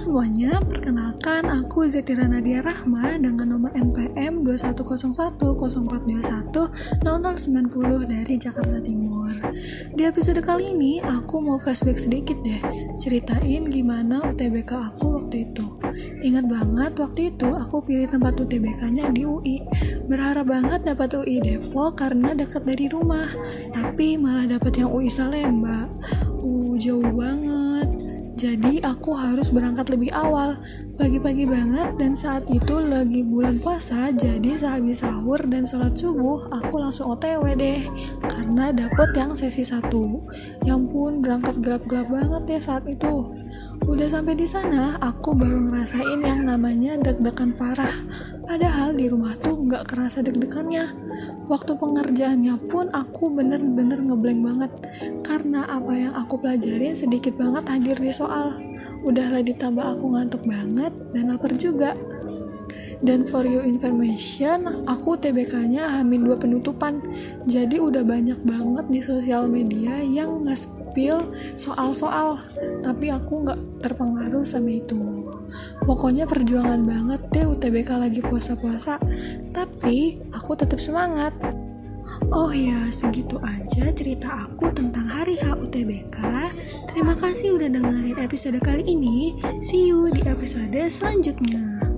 semuanya, perkenalkan aku Zetira Nadia Rahma dengan nomor NPM 210104210090 dari Jakarta Timur. Di episode kali ini, aku mau flashback sedikit deh, ceritain gimana UTBK aku waktu itu. Ingat banget waktu itu aku pilih tempat UTBK-nya di UI. Berharap banget dapat UI Depok karena dekat dari rumah, tapi malah dapat yang UI Salemba. Uh, jauh banget jadi aku harus berangkat lebih awal, pagi-pagi banget dan saat itu lagi bulan puasa, jadi sehabis sahur dan sholat subuh, aku langsung otw deh, karena dapet yang sesi satu. Yang pun berangkat gelap-gelap banget ya saat itu. Udah sampai di sana, aku baru ngerasain yang namanya deg-degan parah. Padahal di rumah tuh nggak kerasa deg-degannya. Waktu pengerjaannya pun aku bener-bener ngeblank banget. Karena apa yang aku pelajarin sedikit banget hadir di soal. Udahlah ditambah aku ngantuk banget dan lapar juga. Dan for your information, aku TBK-nya hamin dua penutupan. Jadi udah banyak banget di sosial media yang nge-spill soal-soal. Tapi aku nggak terpengaruh sama itu. Pokoknya perjuangan banget deh UTBK lagi puasa-puasa. Tapi aku tetap semangat. Oh ya, segitu aja cerita aku tentang hari H UTBK. Terima kasih udah dengerin episode kali ini. See you di episode selanjutnya.